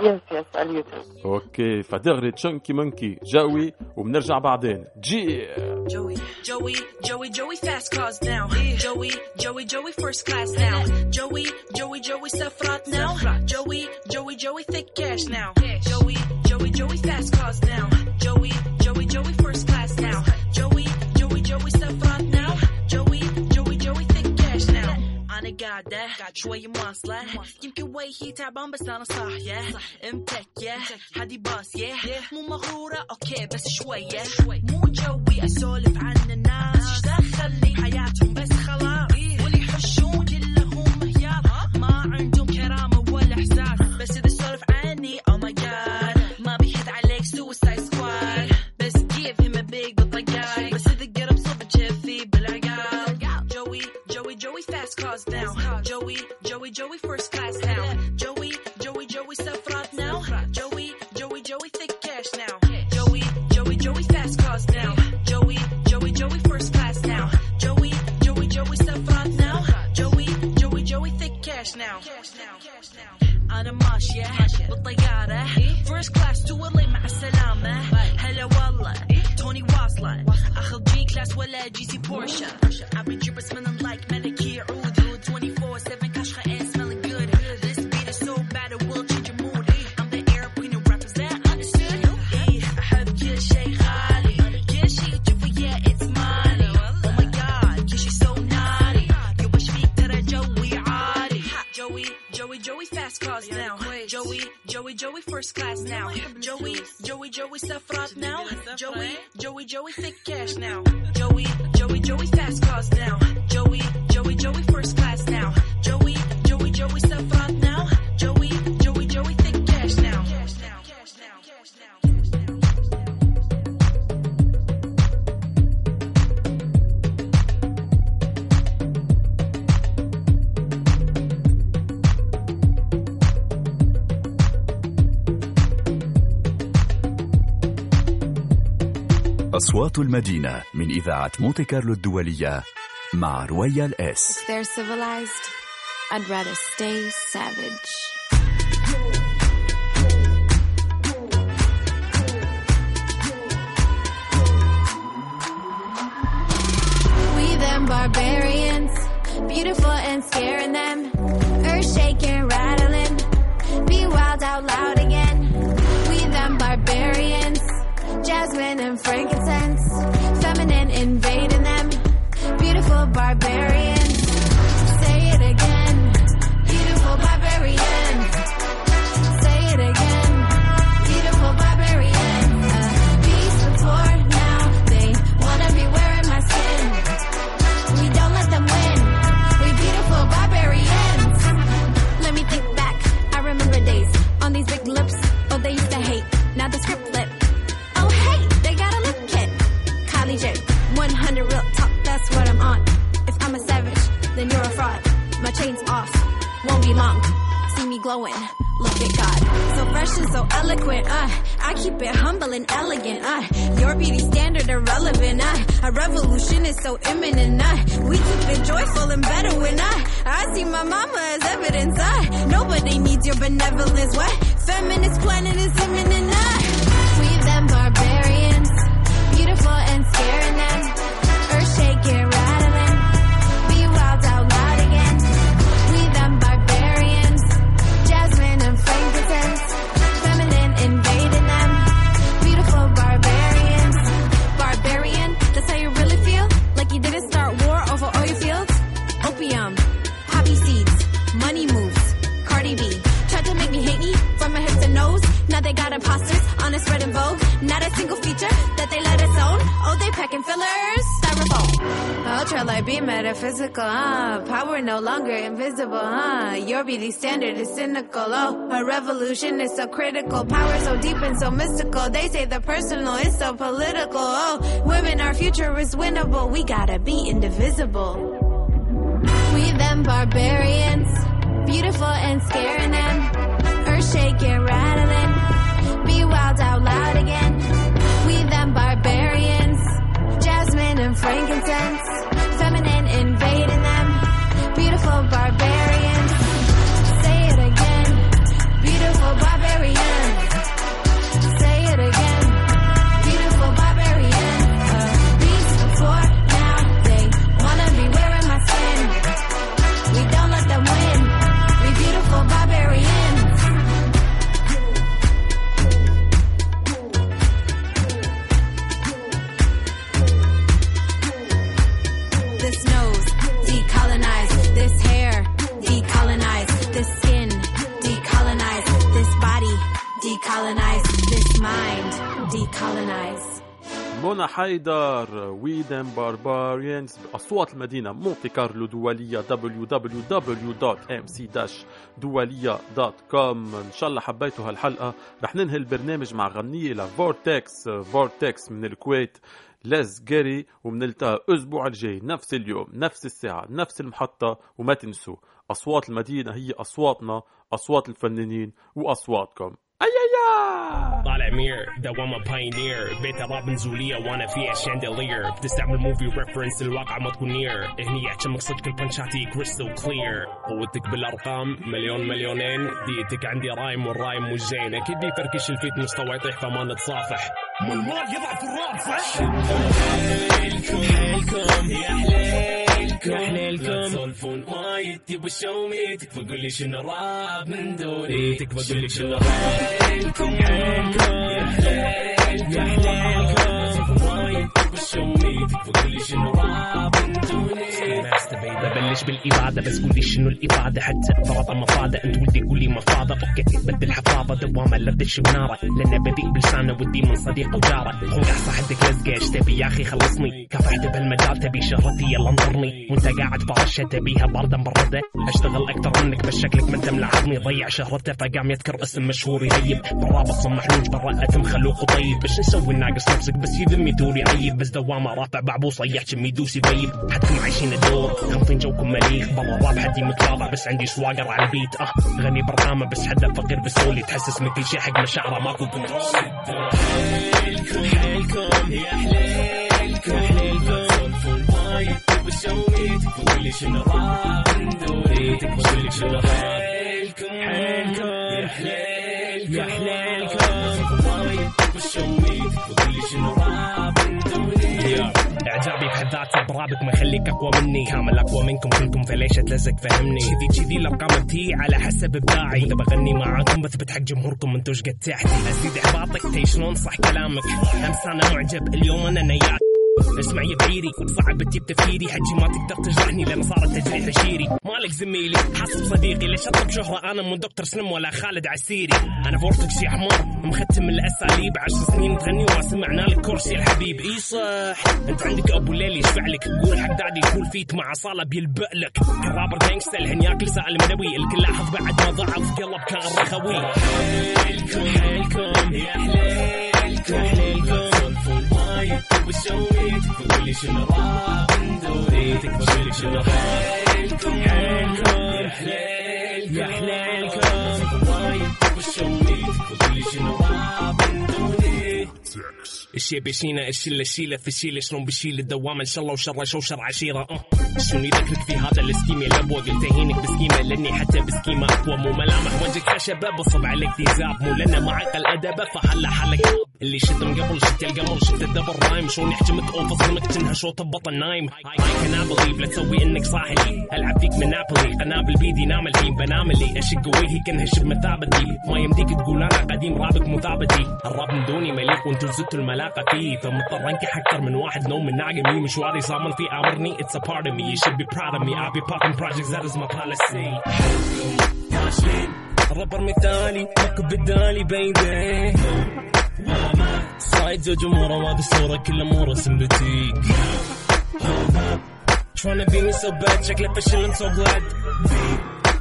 Speaker 21: yes yes على اليوتيوب
Speaker 1: okay فدغري تشانكي مونكي جاوي وبنرجع بعدين جي
Speaker 20: Joey, Joey, Joey, Joey, fast cars now. Joey, Joey, Joey, first class now. Joey, Joey, Joey, سفرات now. Joey, Joey, Joey, thick cash now. Joey, Joey, Joey, fast cars now. Joey, قاعدة شوي مواصلة. يمكن وجهي تعبان بس أنا صاحية. متكية حدي yeah. مو مغرورة؟ أوكي بس شوية. مو جوي أسولف عن الناس. دخلني حياتهم بس خلاص. cars now. Joey, Joey, Joey, first class now. Joey, Joey, Joey, سفرات now. Joey, Joey, Joey, thick cash now. Joey, Joey, Joey, fast cars now. Joey, Joey, Joey, first class now. Joey, Joey, Joey, سفرات now. Joey, Joey, Joey, thick cash now. أنا ماشية بالطيارة first class تولي مع السلامة هلا والله توني واصلة أخذ جي كلاس ولا جي سي بورشا I've been dripping smelling like manicure عود عود Joey, Joey, first class now. Joey, Joey, Joey, stuff up now. Joey, Joey, Joey, thick cash now. Joey, Joey, Joey, fast cars now. Joey, Joey, Joey, first class now.
Speaker 14: أصوات المدينة من إذاعة مونتي كارلو الدولية مع رويال إس
Speaker 8: If they're civilized, I'd rather stay savage. We them barbarians, beautiful and scaring them. Earth shaking, rattling. Be wild out loud jasmine and frankincense. Feminine invading them. Beautiful barbarians. A is so critical. Power so deep and so mystical. They say the personal is so political, oh. Women, our future is winnable. We gotta be indivisible.
Speaker 1: حيدر ويدن بارباريانز بأصوات المدينة مونتي كارلو دولية www.mc-دولية.com إن شاء الله حبيتوا هالحلقة. رح ننهي البرنامج مع غنية لفورتكس فورتكس من الكويت. ليز جيري وبنلتقى الأسبوع الجاي نفس اليوم نفس الساعة نفس المحطة. وما تنسوا أصوات المدينة هي أصواتنا أصوات الفنانين وأصواتكم.
Speaker 22: طالع مير دوامة باينير بيت الراب نزولية وأنا فيها شاندلير بتستعمل موفي ريفرنس الواقع ما تكون نير هني يعتمك صدق البنشاتي كريستال كلير قوتك بالارقام مليون مليونين ديتك عندي رايم والرايم مش زين أكيد بيفركش الفيت مستوى يطيح فما نتصافح مو المال يضعف الراب صح حيلكم حيلكم يا حليلكم يا حليلكم تسولفون وايد تبوا الشومي تكفى قول لي شنو راب من دوني. تكفى قول لي شنو حيلكم حيلكم يا حليلكم يا حليلكم وايد شنو ببلش بالإبادة بس قولي شنو الإبادة حتى فرض مفادة أنت ودي قولي مفاضة. أوكي بدل حفاظة دوامة لردش ونارة لأن بذيء بلسانه ودي من صديق وجارة. خنقع صاحبتك لزقة إيش تبي يا أخي خلصني. كافحت بهالمجال تبي شهرتي يلا انظرني. وأنت قاعد فرشة تبيها باردة مبردة أشتغل أكتر منك بس شكلك ما انت ملاحظني ضيع شهرته فقام يذكر اسم مشهور يهيب بالرابط صمح لوج برا أتم خلوق وطيب بس نسوي؟ الناقص نفسك بس يذم يدور يعيب. بس دوامة رافع بعبوصة يحكم يدوس يغيب حدكم عايشين الدور. تنطين جوكم مليخ برا الراب حدي متواضع بس عندي سواقر على البيت. آه غني برنامج بس حدا فقير بسولي. تحسس من كل شي حق مشاعره ماكو كنترول حيلكم حيلكم يا حليلكم حليلكم فول تقولي شنو راب ندوري تقولي شنو حيلكم حيلكم يا حليلكم ذاته برابك ما يخليك أقوى مني. كامل أقوى منكم كلكم فليش أتلزق؟ فهمني. كذي كذي الارقام بتي على حسب ابداعي. وإذا بغني معاكم بثبت حق جمهوركم انتو إيش قد تحتي أزيد إحباطك تي شلون صح كلامك؟ امس أنا معجب اليوم أنا نياك. اسمع يا بعيري صعب تجيب تفكيري حجي ما تقدر تجرحني لأن صارت تجريح عشيري مالك زميلي حاسب صديقي. ليش أطلب شهرة؟ أنا مو دكتور سلم ولا خالد عسيري. أنا فورتكس يا حمار مختم الأساليب. عشر سنين تغني وما سمعنا لك كورس يا الحبيب. إي صح. أنت عندك أبو ليلي يشفع لك. قول حق دادي كول فيت مع صالة بيلبق لك. كرابر جانجستا الحين ياكل سائل مدوي الكل لاحظ بعد ما ضعف. قلب كان رخوي حيلكم حيلكم يا حليلكم حليلكم وايد وبسوي تقولي شنو راب ندوري تقولي شنو حيلكم يا حليلكم يا حليلكم. الشي بيشينا الشلة الشيلة في الشيلة شلون بشيل الدوامة؟ إن شاء الله وشر شوشر عشيرة. أه. شلون يذكرك في هذا السكيم؟ يا لبوة قلت هينك بسكيمة لأني حتى بسكيمة أقوى. مو ملامح وجهك خشبة بصب عليك ذيزاب مو لنا معك الادبة فهلا حلك اللي شتم قبل شت القمر شت الدبر رايم شلون يحجمك اوف صدمك تنها شوط ببطن نايم. هاي كان بليف لا تسوي إنك صاحي. ألعب فيك من نابولي قنابل بيدي نام الحين بنام اللي أشق وجهي كانها شبه ثابتي ما يمديك تقول أنا قديم رابك مثابتي. الراب من دوني مليق وأنتو زدتوا الملاقه فيه فمضطر انكح أكثر من واحد. نوم من ناقمي مشواري صامل في امرني it's a part of me. You should be proud of me. I'll be popping projects. That is my policy. الرابر مثالي مكب بدالي بيبي صايد زوج اموره ما بالصورة كل اموره سمبتيك Trying to be me so bad شكله فشل I'm so glad.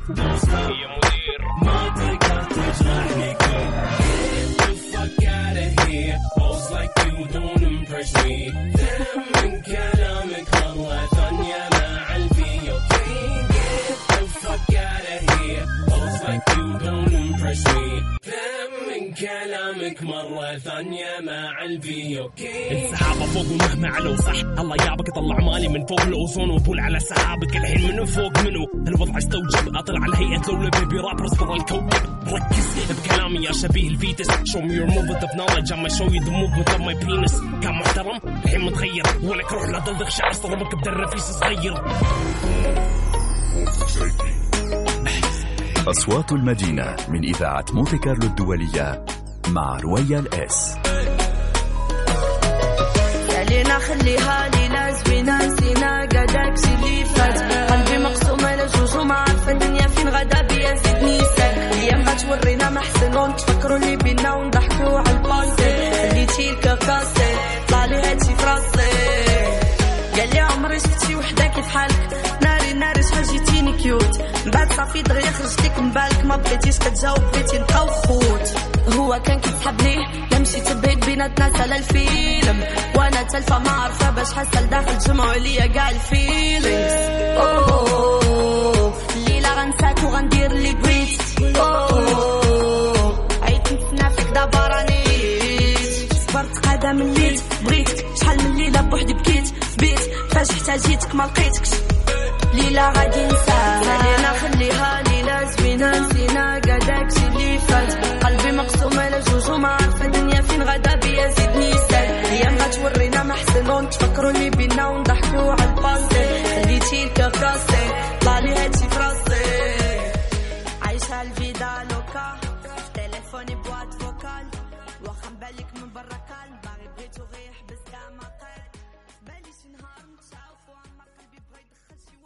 Speaker 22: يا مدير ما تقدر تجرحني Get encourage me. كلامك مرة ثانية مع الفي أوكي السحابة فوق ومهما علو صح. الله يابك طلع مالي من فوق الأوزون وبول على سحابك. الحين منو فوق منو؟ الوضع استوجب. أطلع على هيئة دولة بيبي رابرز برا الكوكب. ركز بكلامي يا شبيه الفيتس. Show me your movement of knowledge. I'ma show you the movement of my penis. كان محترم الحين متغير. ولك روح لا تلدغ شعر صرمك بدرفيس صغير
Speaker 23: أصوات المدينة من إذاعة مونتي كارلو الدولية مع رويال إس.
Speaker 24: خلينا خليها ليلة زوينة نسينا قداك شي اللي فات. قلبي مقسومة لجوج وما عارفة الدنيا فين غدا بيا زيد نيسان الأيام غتورينا ما حسن ونتفكروا اللي بينا ونضحكوا على الباسي خليتي الكاكاسي طلع لي هادشي في راسي قال لي عمري شفت شي وحدة كيف حالك؟ ناري شحال جيتيني cute. من بعد صافي دغيا خرجتك من بالك ما بغيتيش كتجاوب بغيتي نبقاو خوت. هو كان كيسحبني لا مشيت بعيد بيناتنا سالا الفيلم. وأنا تلفة ما عارفة باش حاسة لداخل جمعوا ليا كاع ال feelings. أوه الليلة غنساك وغندير اللي بغيت أوه عيت نفسك دابا راني. صبرت قادة من ليت بغيتك شحال من ليلة بوحدي بكيت بيت. فاش احتاجيتك ما لقيتكش. ليلى عاد ينساها خلينا خليها ليلى زوينة. نسينا قدك اللي فات قلبي مقسوم على جوج وما عارفة الدنيا فين غدا بيا زيدني سال أيام غتورينا ما حسن ونتفكروني بينا ونضحكوا على الباسي خليتي لك راسي طالي هاتي فراسي. عايشة الفيدا